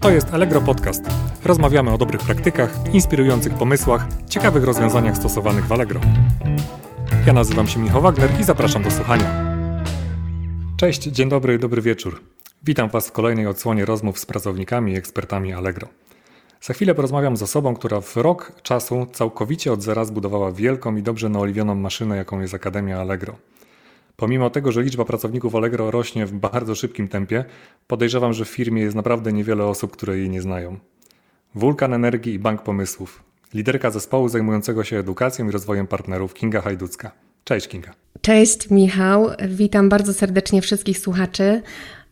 To jest Allegro Podcast. Rozmawiamy o dobrych praktykach, inspirujących pomysłach, ciekawych rozwiązaniach stosowanych w Allegro. Ja nazywam się Michał Wagner i zapraszam do słuchania. Cześć, dzień dobry, dobry wieczór. Witam Was w kolejnej odsłonie rozmów z pracownikami i ekspertami Allegro. Za chwilę porozmawiam z osobą, która w rok czasu całkowicie od zera zbudowała wielką i dobrze naoliwioną maszynę, jaką jest Akademia Allegro. Pomimo tego, że liczba pracowników Allegro rośnie w bardzo szybkim tempie, podejrzewam, że w firmie jest naprawdę niewiele osób, które jej nie znają. Wulkan Energii i Bank Pomysłów. Liderka zespołu zajmującego się edukacją i rozwojem partnerów Kinga Hajducka. Cześć Kinga. Cześć Michał, witam bardzo serdecznie wszystkich słuchaczy.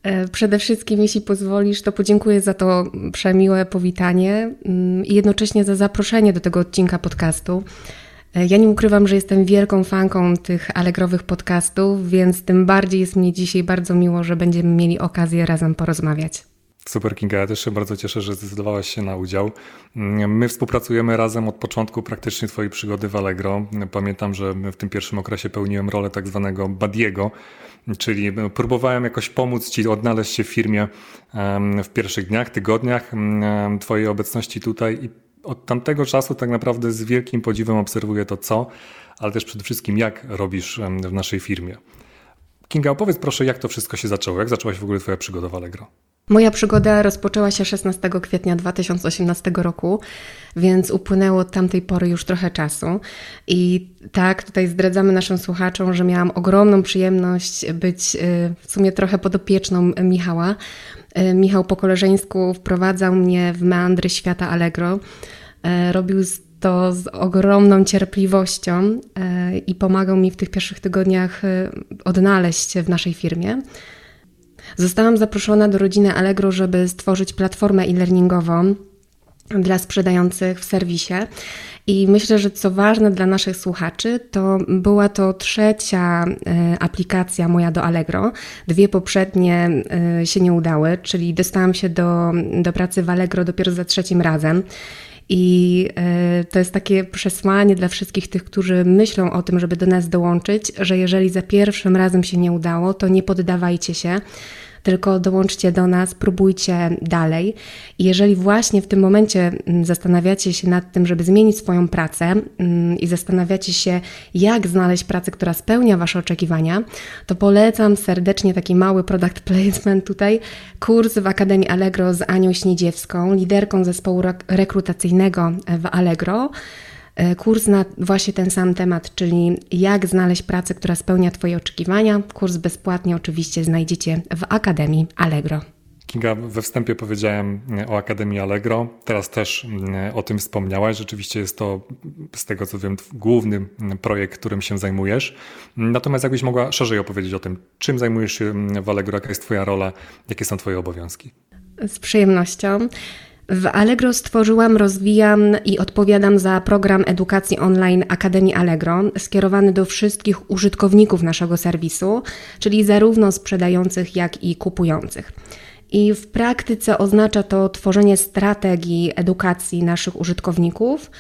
E, przede wszystkim, jeśli pozwolisz, to podziękuję za to przemiłe powitanie mm, i jednocześnie za zaproszenie do tego odcinka podcastu. E, ja nie ukrywam, że jestem wielką fanką tych alegrowych podcastów, więc tym bardziej jest mi dzisiaj bardzo miło, że będziemy mieli okazję razem porozmawiać. Super Kinga, ja też się bardzo cieszę, że zdecydowałaś się na udział. Mm, my współpracujemy razem od początku praktycznie Twojej przygody w Allegro. Pamiętam, że w tym pierwszym okresie pełniłem rolę tak zwanego badiego, czyli próbowałem jakoś pomóc Ci odnaleźć się w firmie w pierwszych dniach, tygodniach Twojej obecności tutaj i od tamtego czasu tak naprawdę z wielkim podziwem obserwuję to co, ale też przede wszystkim jak robisz w naszej firmie. Kinga, opowiedz proszę, jak to wszystko się zaczęło? Jak zaczęła się w ogóle Twoja przygoda w Allegro? Moja przygoda rozpoczęła się 16 kwietnia 2018 roku, więc upłynęło od tamtej pory już trochę czasu. I tak, tutaj zdradzamy naszym słuchaczom, że miałam ogromną przyjemność być y, w sumie trochę podopieczną Michała. Y, Michał po koleżeńsku wprowadzał mnie w meandry świata Allegro. Y, robił to z ogromną cierpliwością i pomagał mi w tych pierwszych tygodniach odnaleźć się w naszej firmie. Zostałam zaproszona do rodziny Allegro, żeby stworzyć platformę e-learningową dla sprzedających w serwisie. I myślę, że co ważne dla naszych słuchaczy, to była to trzecia e, aplikacja moja do Allegro. Dwie poprzednie e, się nie udały, czyli dostałam się do, do pracy w Allegro dopiero za trzecim razem. I e, to jest takie przesłanie dla wszystkich tych, którzy myślą o tym, żeby do nas dołączyć, że jeżeli za pierwszym razem się nie udało, to nie poddawajcie się tylko dołączcie do nas, próbujcie dalej. I jeżeli właśnie w tym momencie mm, zastanawiacie się nad tym, żeby zmienić swoją pracę mm, i zastanawiacie się, jak znaleźć pracę, która spełnia Wasze oczekiwania, to polecam serdecznie taki mały product placement tutaj, kurs w Akademii Allegro z Anią Śniedziewską, liderką zespołu rekrutacyjnego w Allegro. E, kurs na właśnie ten sam temat, czyli jak znaleźć pracę, która spełnia Twoje oczekiwania. Kurs bezpłatnie oczywiście znajdziecie w Akademii Allegro. Kinga, we wstępie powiedziałem e, o Akademii Allegro, teraz też e, o tym wspomniałaś. Rzeczywiście jest to, z tego co wiem, główny projekt, którym się zajmujesz. Natomiast jakbyś mogła szerzej opowiedzieć o tym, czym zajmujesz się w Allegro, jaka jest Twoja rola, jakie są Twoje obowiązki? Z przyjemnością. W Allegro stworzyłam, rozwijam i odpowiadam za program edukacji online Akademii Allegro, skierowany do wszystkich użytkowników naszego serwisu, czyli zarówno sprzedających, jak i kupujących. I w praktyce oznacza to tworzenie strategii edukacji naszych użytkowników,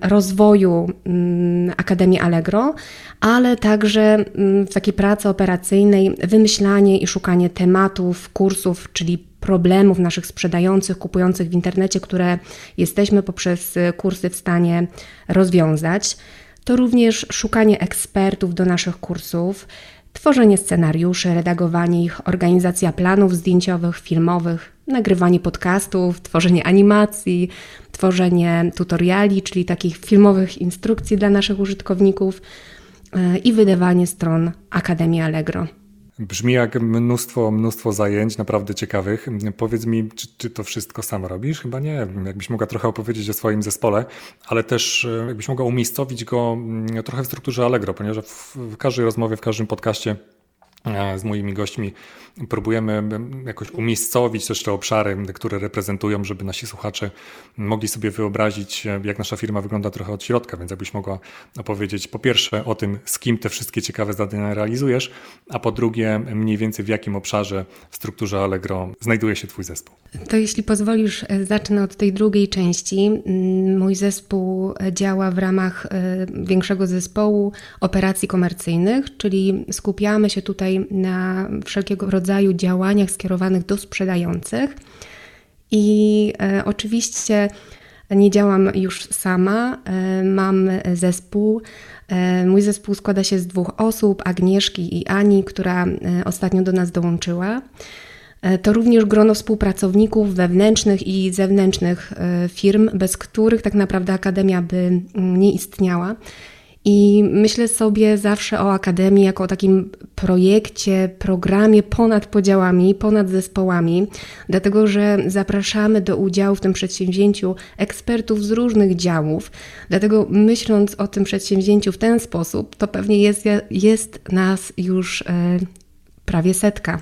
rozwoju mm, Akademii Allegro, ale także mm, w takiej pracy operacyjnej wymyślanie i szukanie tematów, kursów, czyli problemów naszych sprzedających, kupujących w internecie, które jesteśmy poprzez kursy w stanie rozwiązać. To również szukanie ekspertów do naszych kursów, tworzenie scenariuszy, redagowanie ich, organizacja planów zdjęciowych, filmowych, nagrywanie podcastów, tworzenie animacji, tworzenie tutoriali, czyli takich filmowych instrukcji dla naszych użytkowników e, i wydawanie stron Akademii Allegro. Brzmi jak mnóstwo, mnóstwo zajęć, naprawdę ciekawych. Powiedz mi, czy, to wszystko sam robisz? Chyba nie. Jakbyś mogła trochę opowiedzieć o swoim zespole, ale też e, jakbyś mogła umiejscowić go mm, trochę w strukturze Allegro, ponieważ w każdej rozmowie, w każdym podcaście e, z moimi gośćmi próbujemy jakoś umiejscowić też te obszary, które reprezentują, żeby nasi słuchacze mogli sobie wyobrazić, jak nasza firma wygląda trochę od środka, więc jakbyś mogła opowiedzieć po pierwsze o tym, z kim te wszystkie ciekawe zadania realizujesz, a po drugie mniej więcej w jakim obszarze w strukturze Allegro znajduje się Twój zespół. To jeśli pozwolisz, e, zacznę od tej drugiej części. Mój zespół działa w ramach e, większego zespołu operacji komercyjnych, czyli skupiamy się tutaj na wszelkiego rodzaju rodzaju działaniach skierowanych do sprzedających. I e, oczywiście nie działam już sama, e, mam zespół. E, mój zespół składa się z dwóch osób, Agnieszki i Ani, która e, ostatnio do nas dołączyła. E, to również grono współpracowników wewnętrznych i zewnętrznych e, firm, bez których tak naprawdę Akademia by mm, nie istniała. I myślę sobie zawsze o Akademii jako o takim projekcie, programie ponad podziałami, ponad zespołami, dlatego że zapraszamy do udziału w tym przedsięwzięciu ekspertów z różnych działów. Dlatego myśląc o tym przedsięwzięciu w ten sposób, to pewnie jest, jest nas już e, prawie setka.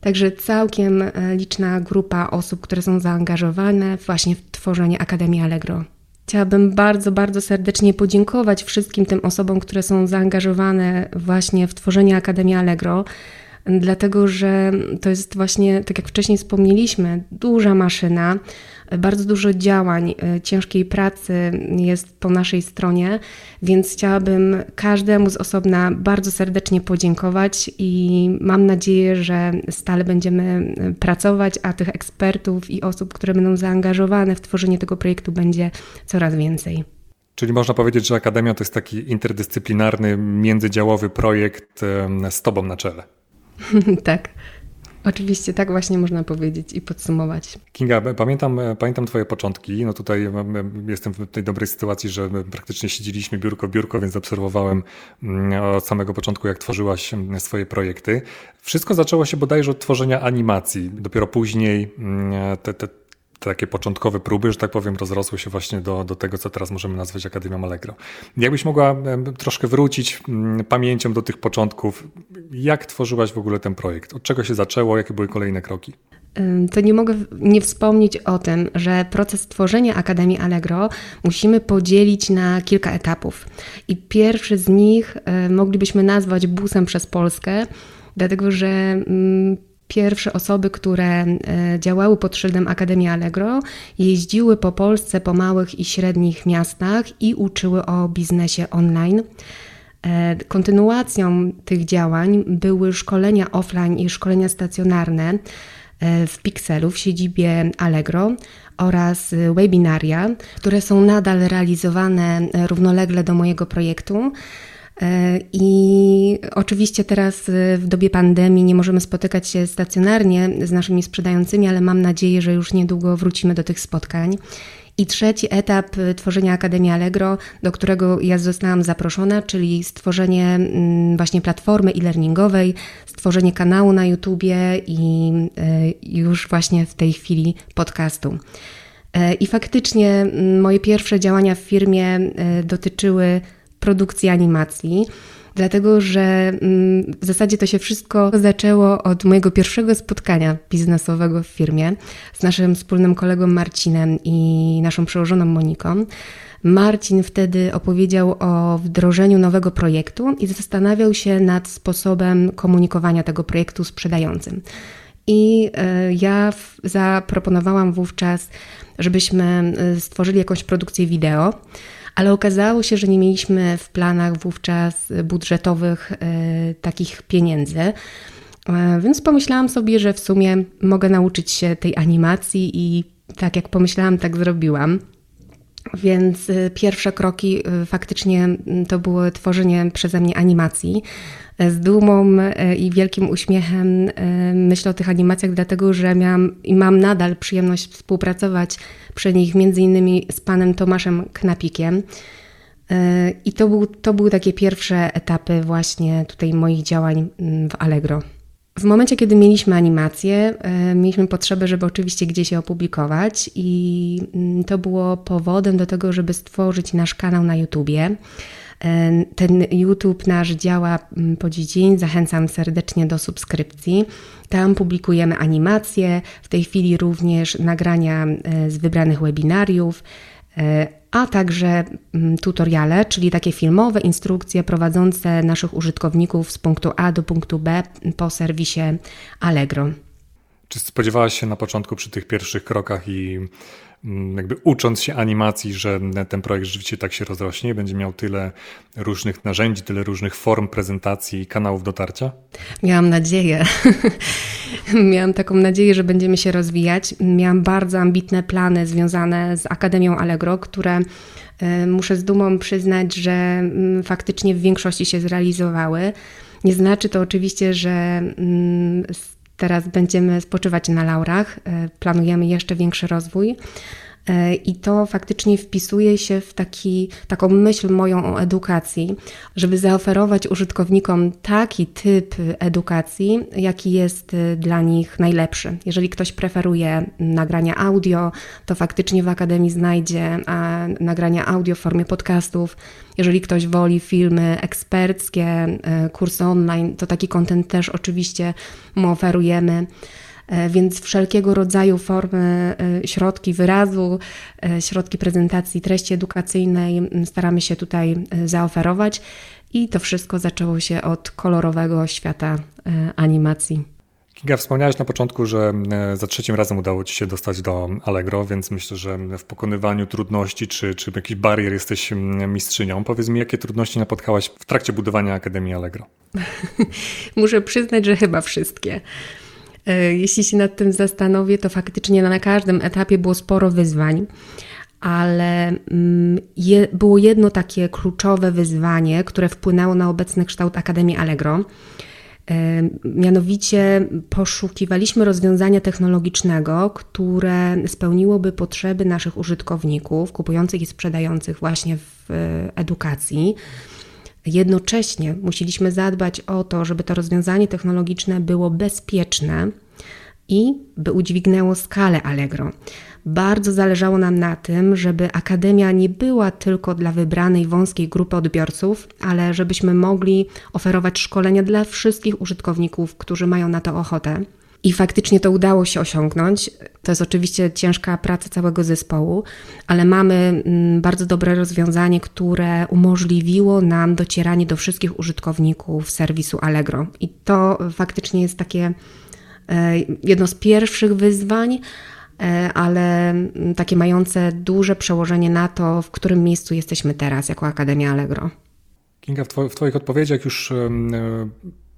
Także całkiem e, liczna grupa osób, które są zaangażowane właśnie w tworzenie Akademii Allegro. Chciałabym bardzo, bardzo serdecznie podziękować wszystkim tym osobom, które są zaangażowane właśnie w tworzenie Akademii Allegro, dlatego że to jest właśnie, tak jak wcześniej wspomnieliśmy, duża maszyna, bardzo dużo działań, e, ciężkiej pracy jest po naszej stronie, więc chciałabym każdemu z osobna bardzo serdecznie podziękować i mam nadzieję, że stale będziemy e, pracować, a tych ekspertów i osób, które będą zaangażowane w tworzenie tego projektu będzie coraz więcej. Czyli można powiedzieć, że Akademia to jest taki interdyscyplinarny, międzydziałowy projekt z Tobą na czele. tak. Oczywiście, tak właśnie można powiedzieć i podsumować. Kinga, pamiętam, pamiętam Twoje początki. No tutaj jestem w tej dobrej sytuacji, że praktycznie siedzieliśmy biurko biurko, więc obserwowałem mm, od samego początku, jak tworzyłaś swoje projekty. Wszystko zaczęło się bodajże od tworzenia animacji. Dopiero później mm, te, te takie początkowe próby, że tak powiem, rozrosły się właśnie do, do tego, co teraz możemy nazwać Akademią Allegro. Jakbyś mogła troszkę wrócić mm, pamięcią do tych początków, jak tworzyłaś w ogóle ten projekt? Od czego się zaczęło? Jakie były kolejne kroki? To nie mogę nie wspomnieć o tym, że proces tworzenia Akademii Allegro musimy podzielić na kilka etapów. I pierwszy z nich moglibyśmy nazwać busem przez Polskę, dlatego że mm, Pierwsze osoby, które e, działały pod szyldem Akademii Allegro, jeździły po Polsce, po małych i średnich miastach i uczyły o biznesie online. E, kontynuacją tych działań były szkolenia offline i szkolenia stacjonarne e, w Pixelu w siedzibie Allegro oraz webinaria, które są nadal realizowane równolegle do mojego projektu. E, I oczywiście teraz e, w dobie pandemii nie możemy spotykać się stacjonarnie z naszymi sprzedającymi, ale mam nadzieję, że już niedługo wrócimy do tych spotkań. I trzeci etap e, tworzenia Akademii Allegro, do którego ja zostałam zaproszona, czyli stworzenie mm, właśnie platformy e-learningowej, stworzenie kanału na YouTubie i już właśnie w tej chwili podcastu. I faktycznie mm, moje pierwsze działania w firmie dotyczyły produkcji animacji. Dlatego, że mm, w zasadzie to się wszystko zaczęło od mojego pierwszego spotkania biznesowego w firmie z naszym wspólnym kolegą Marcinem i naszą przełożoną Moniką. Marcin wtedy opowiedział o wdrożeniu nowego projektu i zastanawiał się nad sposobem komunikowania tego projektu sprzedającym. I e, ja zaproponowałam wówczas, żebyśmy e, stworzyli jakąś produkcję wideo ale okazało się, że nie mieliśmy w planach wówczas budżetowych e, takich pieniędzy. E, więc pomyślałam sobie, że w sumie mogę nauczyć się tej animacji i tak jak pomyślałam, tak zrobiłam. Więc e, pierwsze kroki faktycznie to było tworzenie przeze mnie animacji. Z dumą i wielkim uśmiechem myślę o tych animacjach, dlatego że miałam i mam nadal przyjemność współpracować przy nich między innymi z panem Tomaszem Knapikiem. I to, był, to były takie pierwsze etapy właśnie tutaj moich działań mm, w Allegro. W momencie, kiedy mieliśmy animację, e, mieliśmy potrzebę, żeby oczywiście gdzieś je opublikować, i mm, to było powodem do tego, żeby stworzyć nasz kanał na YouTubie. E, ten YouTube nasz działa mm, po dzień, zachęcam serdecznie do subskrypcji. Tam publikujemy animacje, w tej chwili również nagrania e, z wybranych webinariów, a także mm, tutoriale, czyli takie filmowe instrukcje prowadzące naszych użytkowników z punktu A do punktu B po serwisie Allegro. Czy spodziewałaś się na początku przy tych pierwszych krokach i jakby ucząc się animacji, że ten projekt rzeczywiście tak się rozrośnie, będzie miał tyle różnych narzędzi, tyle różnych form prezentacji i kanałów dotarcia? Miałam nadzieję. Miałam taką nadzieję, że będziemy się rozwijać. Miałam bardzo ambitne plany związane z Akademią Allegro, które e, muszę z dumą przyznać, że mm, faktycznie w większości się zrealizowały. Nie znaczy to oczywiście, że mm, teraz będziemy spoczywać na laurach. E, planujemy jeszcze większy rozwój. E, I to faktycznie wpisuje się w taki, taką myśl moją o edukacji, żeby zaoferować użytkownikom taki typ edukacji, jaki jest e, dla nich najlepszy. Jeżeli ktoś preferuje nagrania audio, to faktycznie w Akademii znajdzie nagrania audio w formie podcastów. Jeżeli ktoś woli filmy eksperckie, e, kursy online, to taki kontent też oczywiście mu oferujemy. E, więc wszelkiego rodzaju formy, e, środki wyrazu, e, środki prezentacji treści edukacyjnej staramy się tutaj zaoferować. I to wszystko zaczęło się od kolorowego świata animacji. Kinga, wspomniałeś na początku, że za trzecim razem udało Ci się dostać do Allegro, więc myślę, że w pokonywaniu trudności czy, czy jakichś barier jesteś mistrzynią. Powiedz mi, jakie trudności napotkałaś w trakcie budowania Akademii Allegro? Muszę przyznać, że chyba wszystkie. E, jeśli się nad tym zastanowię, to faktycznie na każdym etapie było sporo wyzwań, ale mm, je, było jedno takie kluczowe wyzwanie, które wpłynęło na obecny kształt Akademii Allegro. E, mianowicie poszukiwaliśmy rozwiązania technologicznego, które spełniłoby potrzeby naszych użytkowników, kupujących i sprzedających właśnie w e, edukacji. Jednocześnie musieliśmy zadbać o to, żeby to rozwiązanie technologiczne było bezpieczne i by udźwignęło skalę Allegro. Bardzo zależało nam na tym, żeby akademia nie była tylko dla wybranej wąskiej grupy odbiorców, ale żebyśmy mogli oferować szkolenia dla wszystkich użytkowników, którzy mają na to ochotę. I faktycznie to udało się osiągnąć. To jest oczywiście ciężka praca całego zespołu, ale mamy mm, bardzo dobre rozwiązanie, które umożliwiło nam docieranie do wszystkich użytkowników serwisu Allegro. I to faktycznie jest takie e, jedno z pierwszych wyzwań, e, ale mm, takie mające duże przełożenie na to, w którym miejscu jesteśmy teraz jako Akademia Allegro. Kinga, w, Twoich odpowiedziach już e,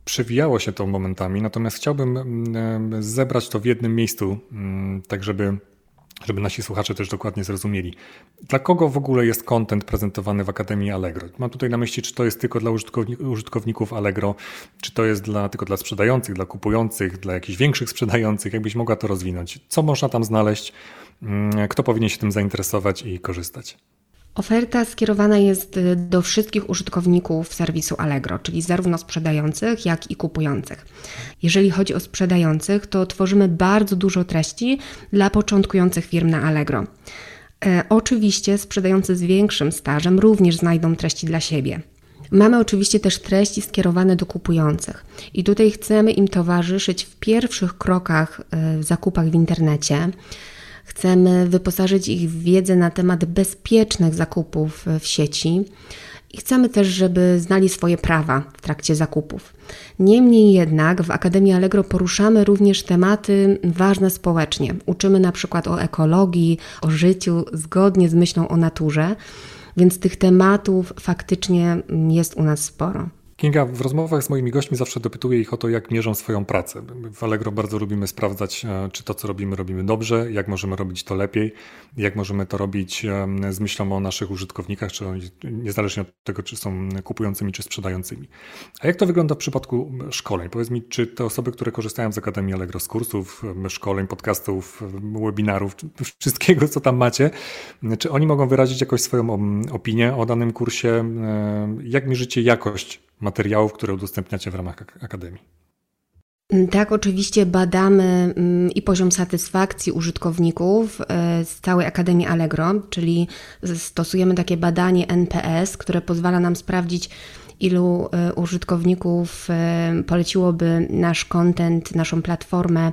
przewijało się to momentami, natomiast chciałbym mm, zebrać to w jednym miejscu, mm, tak żeby, żeby nasi słuchacze też dokładnie zrozumieli. Dla kogo w ogóle jest content prezentowany w Akademii Allegro? Mam tutaj na myśli, czy to jest tylko dla użytkowników Allegro, czy to jest dla, tylko dla sprzedających, dla kupujących, dla jakichś większych sprzedających, jakbyś mogła to rozwinąć. Co można tam znaleźć? Mm, kto powinien się tym zainteresować i korzystać? Oferta skierowana jest y, do wszystkich użytkowników serwisu Allegro, czyli zarówno sprzedających, jak i kupujących. Jeżeli chodzi o sprzedających, to tworzymy bardzo dużo treści dla początkujących firm na Allegro. E, oczywiście sprzedający z większym stażem również znajdą treści dla siebie. Mamy oczywiście też treści skierowane do kupujących i tutaj chcemy im towarzyszyć w pierwszych krokach e, w zakupach w internecie Chcemy wyposażyć ich w wiedzę na temat bezpiecznych zakupów w sieci i chcemy też, żeby znali swoje prawa w trakcie zakupów. Niemniej jednak w Akademii Allegro poruszamy również tematy ważne społecznie. Uczymy na przykład o ekologii, o życiu zgodnie z myślą o naturze, więc tych tematów faktycznie jest u nas sporo. Kinga, w rozmowach z moimi gośćmi zawsze dopytuję ich o to, jak mierzą swoją pracę. W Allegro bardzo lubimy sprawdzać, e, czy to, co robimy, robimy dobrze, jak możemy robić to lepiej, jak możemy to robić z myślą o naszych użytkownikach, czy niezależnie od tego, czy są kupującymi, czy sprzedającymi. A jak to wygląda w przypadku szkoleń? Powiedz mi, czy te osoby, które korzystają z Akademii Allegro, z kursów, szkoleń, podcastów, webinarów, wszystkiego, co tam macie, czy oni mogą wyrazić jakoś swoją opinię o danym kursie? Jak mierzycie jakość materiałów, które udostępniacie w ramach Akademii? Tak, oczywiście badamy mm, i poziom satysfakcji użytkowników e, z całej Akademii Allegro, czyli stosujemy takie badanie NPS, które pozwala nam sprawdzić, ilu e, użytkowników e, poleciłoby nasz content, naszą platformę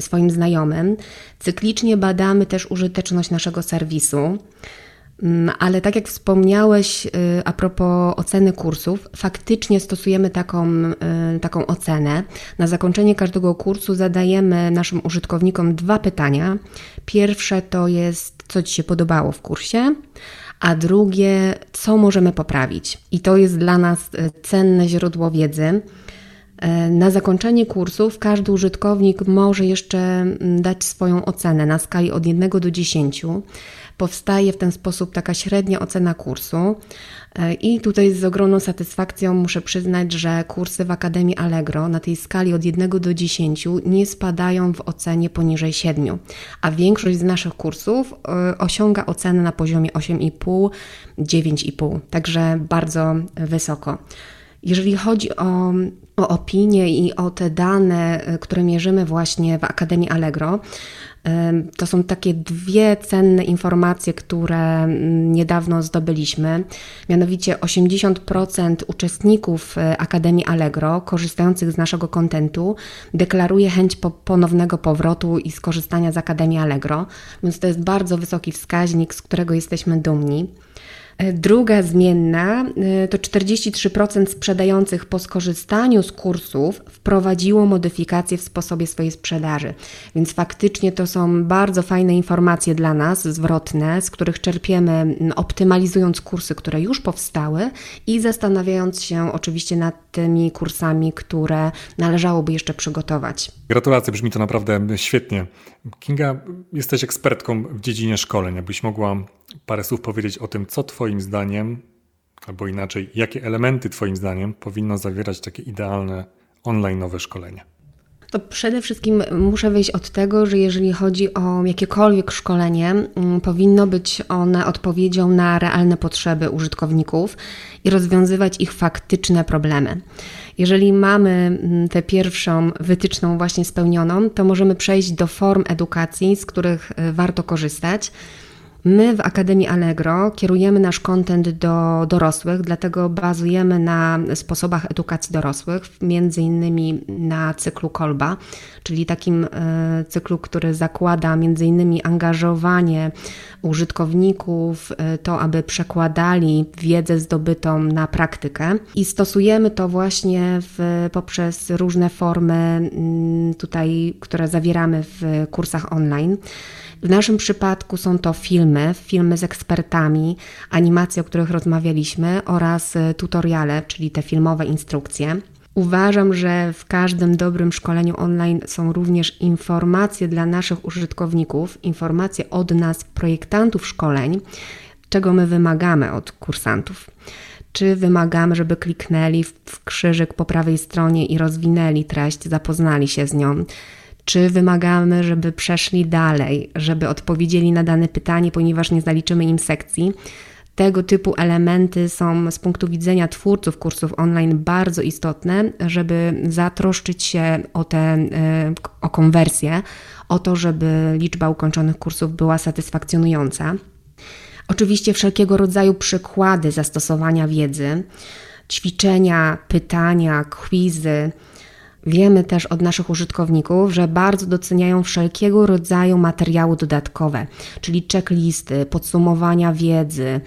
swoim znajomym. Cyklicznie badamy też użyteczność naszego serwisu. Mm, ale tak jak wspomniałeś y, a propos oceny kursów, faktycznie stosujemy taką, y, taką ocenę. Na zakończenie każdego kursu zadajemy naszym użytkownikom dwa pytania. Pierwsze to jest, co Ci się podobało w kursie, a drugie, co możemy poprawić. I to jest dla nas y, cenne źródło wiedzy. Na zakończenie kursów każdy użytkownik może jeszcze mm, dać swoją ocenę na skali od 1 do 10. Powstaje w ten sposób taka średnia ocena kursu. E, I tutaj z ogromną satysfakcją muszę przyznać, że kursy w Akademii Allegro na tej skali od 1 do 10 nie spadają w ocenie poniżej 7, a większość z naszych kursów e, osiąga ocenę na poziomie 8,5, 9,5, także bardzo wysoko. Jeżeli chodzi o, o opinie i o te dane, e, które mierzymy właśnie w Akademii Allegro, to są takie dwie cenne informacje, które mm, niedawno zdobyliśmy. Mianowicie 80% uczestników e, Akademii Allegro, korzystających z naszego kontentu, deklaruje chęć ponownego powrotu i skorzystania z Akademii Allegro, więc to jest bardzo wysoki wskaźnik, z którego jesteśmy dumni. E, druga zmienna e, to 43% sprzedających po skorzystaniu z kursów wprowadziło modyfikacje w sposobie swojej sprzedaży. Więc faktycznie to są bardzo fajne informacje dla nas, zwrotne, z których czerpiemy, optymalizując kursy, które już powstały i zastanawiając się oczywiście nad tymi kursami, które należałoby jeszcze przygotować. Gratulacje, brzmi to naprawdę świetnie. Kinga, jesteś ekspertką w dziedzinie szkoleń. Jakbyś mogła parę słów powiedzieć o tym, co Twoim zdaniem, albo inaczej, jakie elementy Twoim zdaniem powinno zawierać takie idealne online nowe szkolenie? To przede wszystkim muszę wyjść od tego, że jeżeli chodzi o jakiekolwiek szkolenie, mm, powinno być one odpowiedzią na realne potrzeby użytkowników i rozwiązywać ich faktyczne problemy. Jeżeli mamy mm, tę pierwszą wytyczną właśnie spełnioną, to możemy przejść do form edukacji, z których y, warto korzystać. My w Akademii Allegro kierujemy nasz kontent do dorosłych, dlatego bazujemy na sposobach edukacji dorosłych, między innymi na cyklu Kolba, czyli takim e, cyklu, który zakłada między innymi angażowanie użytkowników, e, to aby przekładali wiedzę zdobytą na praktykę i stosujemy to właśnie w, poprzez różne formy mm, tutaj, które zawieramy w kursach online. W naszym przypadku są to filmy, filmy z ekspertami, animacje, o których rozmawialiśmy oraz e, tutoriale, czyli te filmowe instrukcje. Uważam, że w każdym dobrym szkoleniu online są również informacje dla naszych użytkowników, informacje od nas, projektantów szkoleń, czego my wymagamy od kursantów. Czy wymagamy, żeby kliknęli w krzyżyk po prawej stronie i rozwinęli treść, zapoznali się z nią? Czy wymagamy, żeby przeszli dalej, żeby odpowiedzieli na dane pytanie, ponieważ nie zaliczymy im sekcji? Tego typu elementy są z punktu widzenia twórców kursów online bardzo istotne, żeby zatroszczyć się o tę e, o konwersję, o to, żeby liczba ukończonych kursów była satysfakcjonująca. Oczywiście wszelkiego rodzaju przykłady zastosowania wiedzy, ćwiczenia, pytania, quizy, Wiemy też od naszych użytkowników, że bardzo doceniają wszelkiego rodzaju materiały dodatkowe, czyli checklisty, podsumowania wiedzy,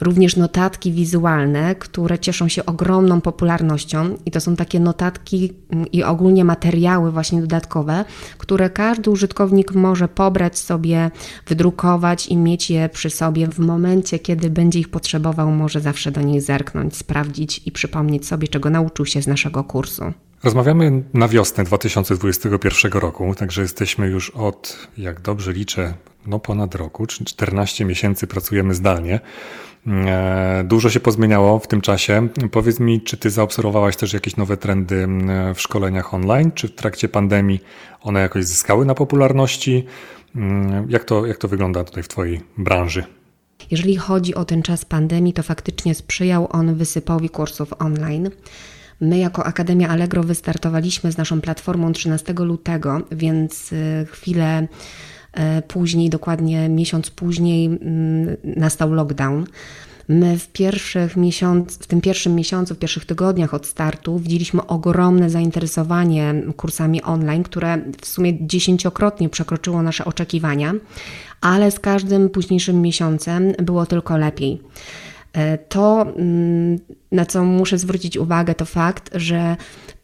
również notatki wizualne, które cieszą się ogromną popularnością i to są takie notatki mm, i ogólnie materiały właśnie dodatkowe, które każdy użytkownik może pobrać sobie, wydrukować i mieć je przy sobie w momencie, kiedy będzie ich potrzebował, może zawsze do niej zerknąć, sprawdzić i przypomnieć sobie, czego nauczył się z naszego kursu. Rozmawiamy na wiosnę 2021 roku, także jesteśmy już od, jak dobrze liczę, no ponad roku, czy 14 miesięcy pracujemy zdalnie. E, dużo się pozmieniało w tym czasie. Powiedz mi, czy ty zaobserwowałaś też jakieś nowe trendy w szkoleniach online, czy w trakcie pandemii one jakoś zyskały na popularności? Jak to, jak to wygląda tutaj w Twojej branży? Jeżeli chodzi o ten czas pandemii, to faktycznie sprzyjał on wysypowi kursów online. My jako Akademia Allegro wystartowaliśmy z naszą platformą 13 lutego, więc y, chwilę y, później, dokładnie miesiąc później, mm, nastał lockdown. My w pierwszych miesiąc, w tym pierwszym miesiącu, w pierwszych tygodniach od startu widzieliśmy ogromne zainteresowanie kursami online, które w sumie dziesięciokrotnie przekroczyło nasze oczekiwania, ale z każdym późniejszym miesiącem było tylko lepiej. E, to, mm, na co muszę zwrócić uwagę, to fakt, że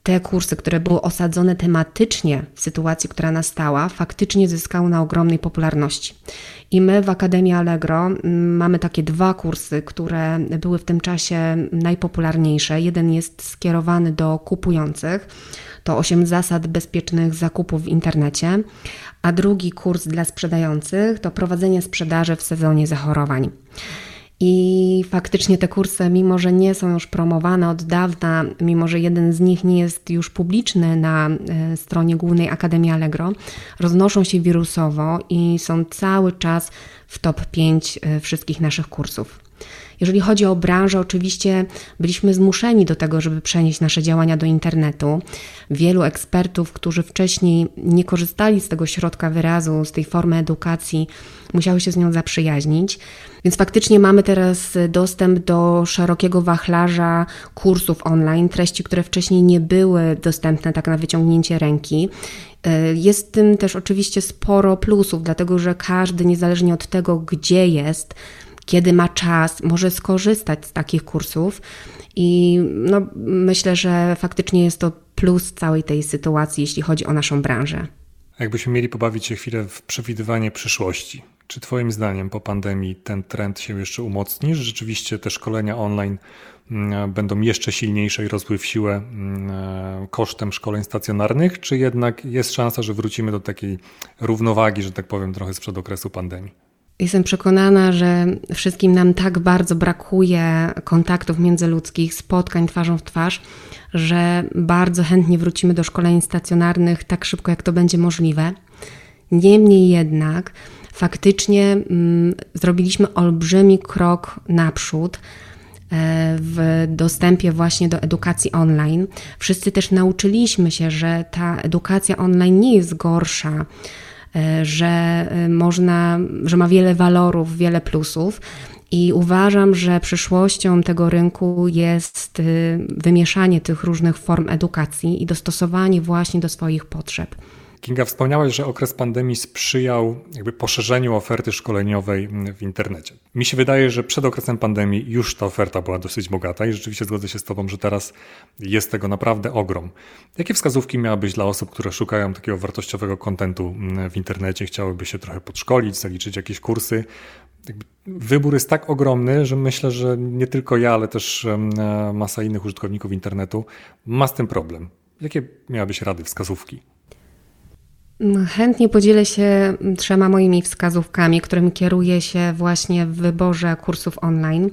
te kursy, które były osadzone tematycznie w sytuacji, która nastała, faktycznie zyskały na ogromnej popularności. I my w Akademii Allegro mm, mamy takie dwa kursy, które były w tym czasie najpopularniejsze. Jeden jest skierowany do kupujących, to 8 zasad bezpiecznych zakupów w internecie, a drugi kurs dla sprzedających to prowadzenie sprzedaży w sezonie zachorowań. I faktycznie te kursy, mimo że nie są już promowane od dawna, mimo że jeden z nich nie jest już publiczny na e, stronie głównej Akademii Allegro, roznoszą się wirusowo i są cały czas w top 5 e, wszystkich naszych kursów. Jeżeli chodzi o branżę, oczywiście byliśmy zmuszeni do tego, żeby przenieść nasze działania do internetu. Wielu ekspertów, którzy wcześniej nie korzystali z tego środka wyrazu, z tej formy edukacji, musiały się z nią zaprzyjaźnić. Więc faktycznie mamy teraz dostęp do szerokiego wachlarza kursów online, treści, które wcześniej nie były dostępne tak na wyciągnięcie ręki. Jest w tym też oczywiście sporo plusów, dlatego że każdy, niezależnie od tego, gdzie jest, kiedy ma czas, może skorzystać z takich kursów. I no, myślę, że faktycznie jest to plus całej tej sytuacji, jeśli chodzi o naszą branżę. Jakbyśmy mieli pobawić się chwilę w przewidywanie przyszłości. Czy Twoim zdaniem po pandemii ten trend się jeszcze umocni? Że rzeczywiście te szkolenia online mm, będą jeszcze silniejsze i rosły w siłę mm, e, kosztem szkoleń stacjonarnych? Czy jednak jest szansa, że wrócimy do takiej równowagi, że tak powiem, trochę sprzed okresu pandemii? Jestem przekonana, że wszystkim nam tak bardzo brakuje kontaktów międzyludzkich, spotkań twarzą w twarz, że bardzo chętnie wrócimy do szkoleń stacjonarnych tak szybko, jak to będzie możliwe. Niemniej jednak, faktycznie mm, zrobiliśmy olbrzymi krok naprzód e, w dostępie właśnie do edukacji online. Wszyscy też nauczyliśmy się, że ta edukacja online nie jest gorsza że e, można, że ma wiele walorów, wiele plusów. I uważam, że przyszłością tego rynku jest e, wymieszanie tych różnych form edukacji i dostosowanie właśnie do swoich potrzeb. Kinga, wspomniałaś, że okres pandemii sprzyjał jakby poszerzeniu oferty szkoleniowej w internecie. Mi się wydaje, że przed okresem pandemii już ta oferta była dosyć bogata i rzeczywiście zgodzę się z Tobą, że teraz jest tego naprawdę ogrom. Jakie wskazówki miałabyś dla osób, które szukają takiego wartościowego kontentu w internecie, chciałyby się trochę podszkolić, zaliczyć jakieś kursy? wybór jest tak ogromny, że myślę, że nie tylko ja, ale też masa innych użytkowników internetu ma z tym problem. Jakie miałabyś rady, wskazówki? Chętnie podzielę się trzema moimi wskazówkami, którymi kieruję się właśnie w wyborze kursów online.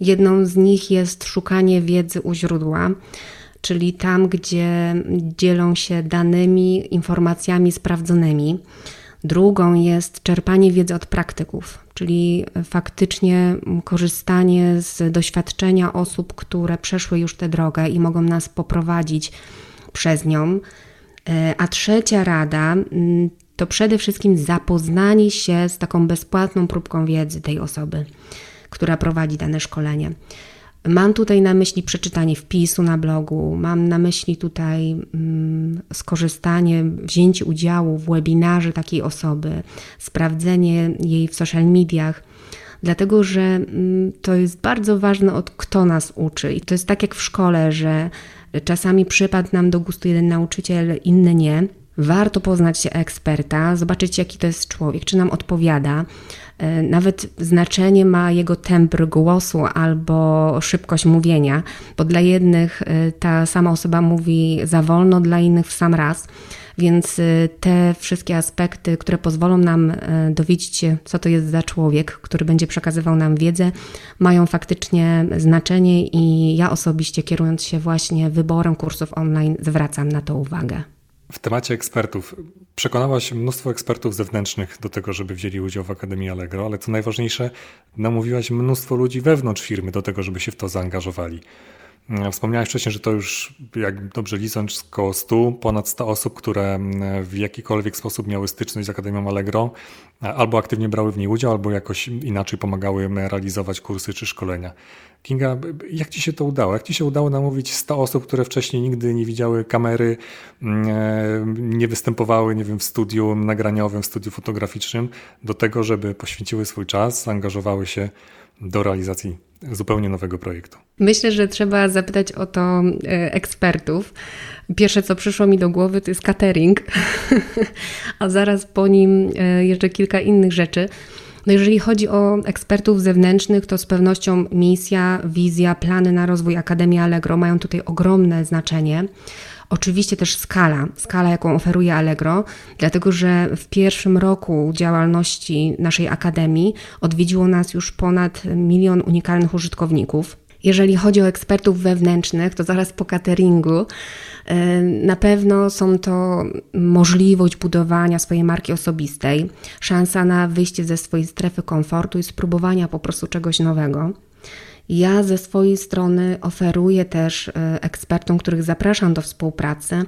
Jedną z nich jest szukanie wiedzy u źródła, czyli tam, gdzie dzielą się danymi, informacjami sprawdzonymi. Drugą jest czerpanie wiedzy od praktyków, czyli faktycznie korzystanie z doświadczenia osób, które przeszły już tę drogę i mogą nas poprowadzić przez nią. E, a trzecia rada mm, to przede wszystkim zapoznanie się z taką bezpłatną próbką wiedzy tej osoby, która prowadzi dane szkolenie. Mam tutaj na myśli przeczytanie wpisu na blogu, mam na myśli tutaj mm, skorzystanie, wzięcie udziału w webinarze takiej osoby, sprawdzenie jej w social mediach, dlatego że mm, to jest bardzo ważne, od kto nas uczy. I to jest tak jak w szkole, że Czasami przypadł nam do gustu jeden nauczyciel, inny nie. Warto poznać eksperta, zobaczyć jaki to jest człowiek, czy nam odpowiada. E, nawet znaczenie ma jego temper głosu albo szybkość mówienia, bo dla jednych e, ta sama osoba mówi za wolno, dla innych w sam raz. Więc y, te wszystkie aspekty, które pozwolą nam y, dowiedzieć się, co to jest za człowiek, który będzie przekazywał nam wiedzę, mają faktycznie znaczenie i ja osobiście, kierując się właśnie wyborem kursów online, zwracam na to uwagę. W temacie ekspertów przekonałaś mnóstwo ekspertów zewnętrznych do tego, żeby wzięli udział w Akademii Allegro, ale co najważniejsze, namówiłaś mnóstwo ludzi wewnątrz firmy do tego, żeby się w to zaangażowali. Wspomniałeś wcześniej, że to już, jak dobrze licząc, około 100, ponad 100 osób, które w jakikolwiek sposób miały styczność z Akademią Allegro, albo aktywnie brały w niej udział, albo jakoś inaczej pomagały realizować kursy czy szkolenia. Kinga, jak Ci się to udało? Jak Ci się udało namówić 100 osób, które wcześniej nigdy nie widziały kamery, nie występowały, nie wiem, w studiu nagraniowym, w studiu fotograficznym, do tego, żeby poświęciły swój czas, zaangażowały się do realizacji zupełnie nowego projektu? Myślę, że trzeba zapytać o to e, ekspertów. Pierwsze, co przyszło mi do głowy, to jest catering, a zaraz po nim e, jeszcze kilka innych rzeczy. No jeżeli chodzi o ekspertów zewnętrznych, to z pewnością misja, wizja, plany na rozwój Akademii Allegro mają tutaj ogromne znaczenie. Oczywiście też skala, skala jaką oferuje Allegro, dlatego że w pierwszym roku działalności naszej akademii odwiedziło nas już ponad milion unikalnych użytkowników. Jeżeli chodzi o ekspertów wewnętrznych, to zaraz po cateringu e, na pewno są to możliwość budowania swojej marki osobistej, szansa na wyjście ze swojej strefy komfortu i spróbowania po prostu czegoś nowego. Ja ze swojej strony oferuję też e, ekspertom, których zapraszam do współpracy,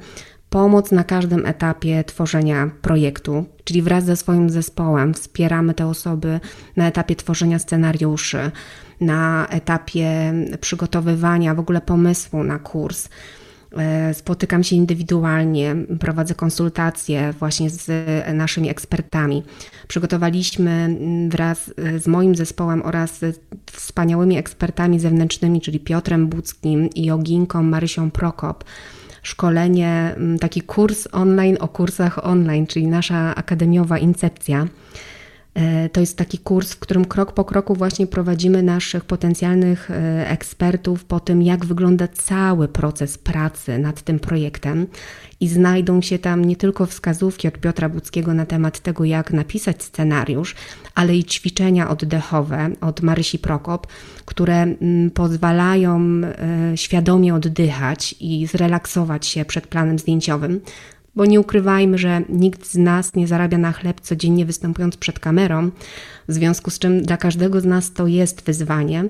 pomoc na każdym etapie tworzenia projektu, czyli wraz ze swoim zespołem wspieramy te osoby na etapie tworzenia scenariuszy, na etapie przygotowywania w ogóle pomysłu na kurs. E, spotykam się indywidualnie, prowadzę konsultacje właśnie z naszymi ekspertami. Przygotowaliśmy wraz z moim zespołem oraz z wspaniałymi ekspertami zewnętrznymi, czyli Piotrem Buckim i Joginką Marysią Prokop, szkolenie, taki kurs online o kursach online, czyli nasza akademiowa Incepcja. E, to jest taki kurs, w którym krok po kroku właśnie prowadzimy naszych potencjalnych e, ekspertów po tym, jak wygląda cały proces pracy nad tym projektem. I znajdą się tam nie tylko wskazówki od Piotra Budzkiego na temat tego, jak napisać scenariusz, ale i ćwiczenia oddechowe od Marysi Prokop, które mm, pozwalają e, świadomie oddychać i zrelaksować się przed planem zdjęciowym bo nie ukrywajmy, że nikt z nas nie zarabia na chleb codziennie występując przed kamerą, w związku z czym dla każdego z nas to jest wyzwanie,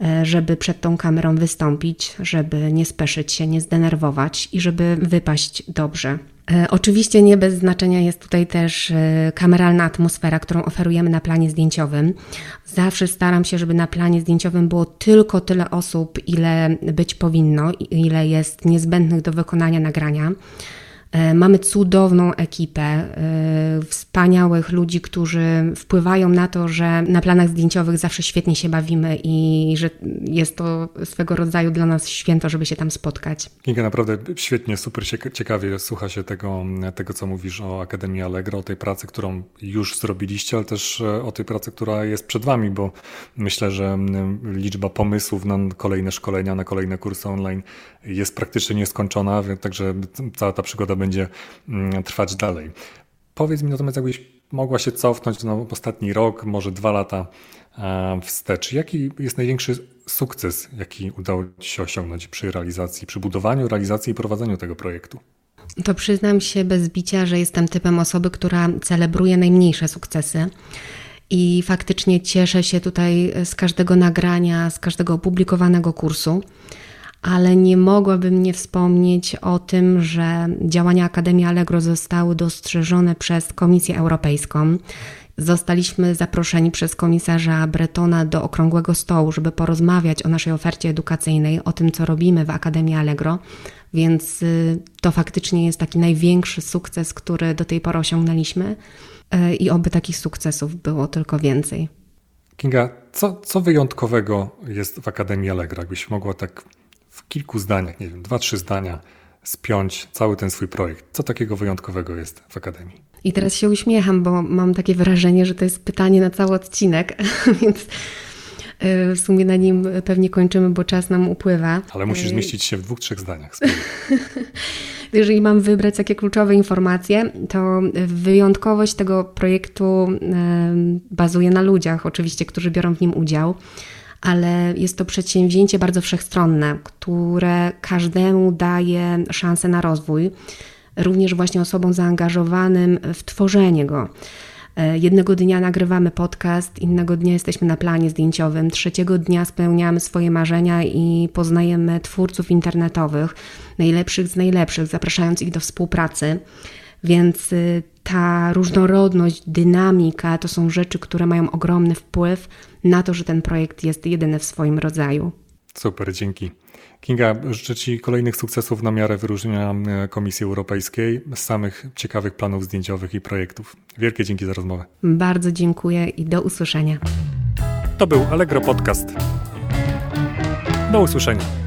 e, żeby przed tą kamerą wystąpić, żeby nie speszyć się, nie zdenerwować i żeby wypaść dobrze. E, oczywiście nie bez znaczenia jest tutaj też e, kameralna atmosfera, którą oferujemy na planie zdjęciowym. Zawsze staram się, żeby na planie zdjęciowym było tylko tyle osób, ile być powinno, ile jest niezbędnych do wykonania nagrania. E, mamy cudowną ekipę e, wspaniałych ludzi, którzy wpływają na to, że na planach zdjęciowych zawsze świetnie się bawimy i że jest to swego rodzaju dla nas święto, żeby się tam spotkać. Kinga, naprawdę świetnie, super ciekawie słucha się tego, tego, co mówisz o Akademii Allegro, o tej pracy, którą już zrobiliście, ale też e, o tej pracy, która jest przed Wami, bo myślę, że liczba pomysłów na kolejne szkolenia, na kolejne kursy online jest praktycznie nieskończona, także cała ta przygoda będzie mm, trwać dalej. Powiedz mi natomiast, jakbyś mogła się cofnąć na ostatni rok, może dwa lata e, wstecz. Jaki jest największy sukces, jaki udało Ci się osiągnąć przy realizacji, przy budowaniu, realizacji i prowadzeniu tego projektu? To przyznam się bez bicia, że jestem typem osoby, która celebruje najmniejsze sukcesy. I faktycznie cieszę się tutaj z każdego nagrania, z każdego opublikowanego kursu ale nie mogłabym nie wspomnieć o tym, że działania Akademii Allegro zostały dostrzeżone przez Komisję Europejską. Zostaliśmy zaproszeni przez komisarza Bretona do okrągłego stołu, żeby porozmawiać o naszej ofercie edukacyjnej, o tym, co robimy w Akademii Allegro, więc y, to faktycznie jest taki największy sukces, który do tej pory osiągnęliśmy y, i oby takich sukcesów było tylko więcej. Kinga, co, co wyjątkowego jest w Akademii Allegro? Jakbyś mogła tak w kilku zdaniach, nie wiem, dwa, trzy zdania spiąć cały ten swój projekt. Co takiego wyjątkowego jest w Akademii? I teraz się uśmiecham, bo mam takie wrażenie, że to jest pytanie na cały odcinek, więc e, w sumie na nim pewnie kończymy, bo czas nam upływa. Ale musisz e, zmieścić się w dwóch, trzech zdaniach. Jeżeli mam wybrać takie kluczowe informacje, to wyjątkowość tego projektu e, bazuje na ludziach, oczywiście, którzy biorą w nim udział ale jest to przedsięwzięcie bardzo wszechstronne, które każdemu daje szansę na rozwój, również właśnie osobom zaangażowanym w tworzenie go. E, jednego dnia nagrywamy podcast, innego dnia jesteśmy na planie zdjęciowym, trzeciego dnia spełniamy swoje marzenia i poznajemy twórców internetowych, najlepszych z najlepszych, zapraszając ich do współpracy. Więc y, ta różnorodność, dynamika to są rzeczy, które mają ogromny wpływ na to, że ten projekt jest jedyny w swoim rodzaju. Super, dzięki. Kinga, życzę Ci kolejnych sukcesów na miarę wyróżnienia e, Komisji Europejskiej z samych ciekawych planów zdjęciowych i projektów. Wielkie dzięki za rozmowę. Bardzo dziękuję i do usłyszenia. To był Allegro Podcast. Do usłyszenia.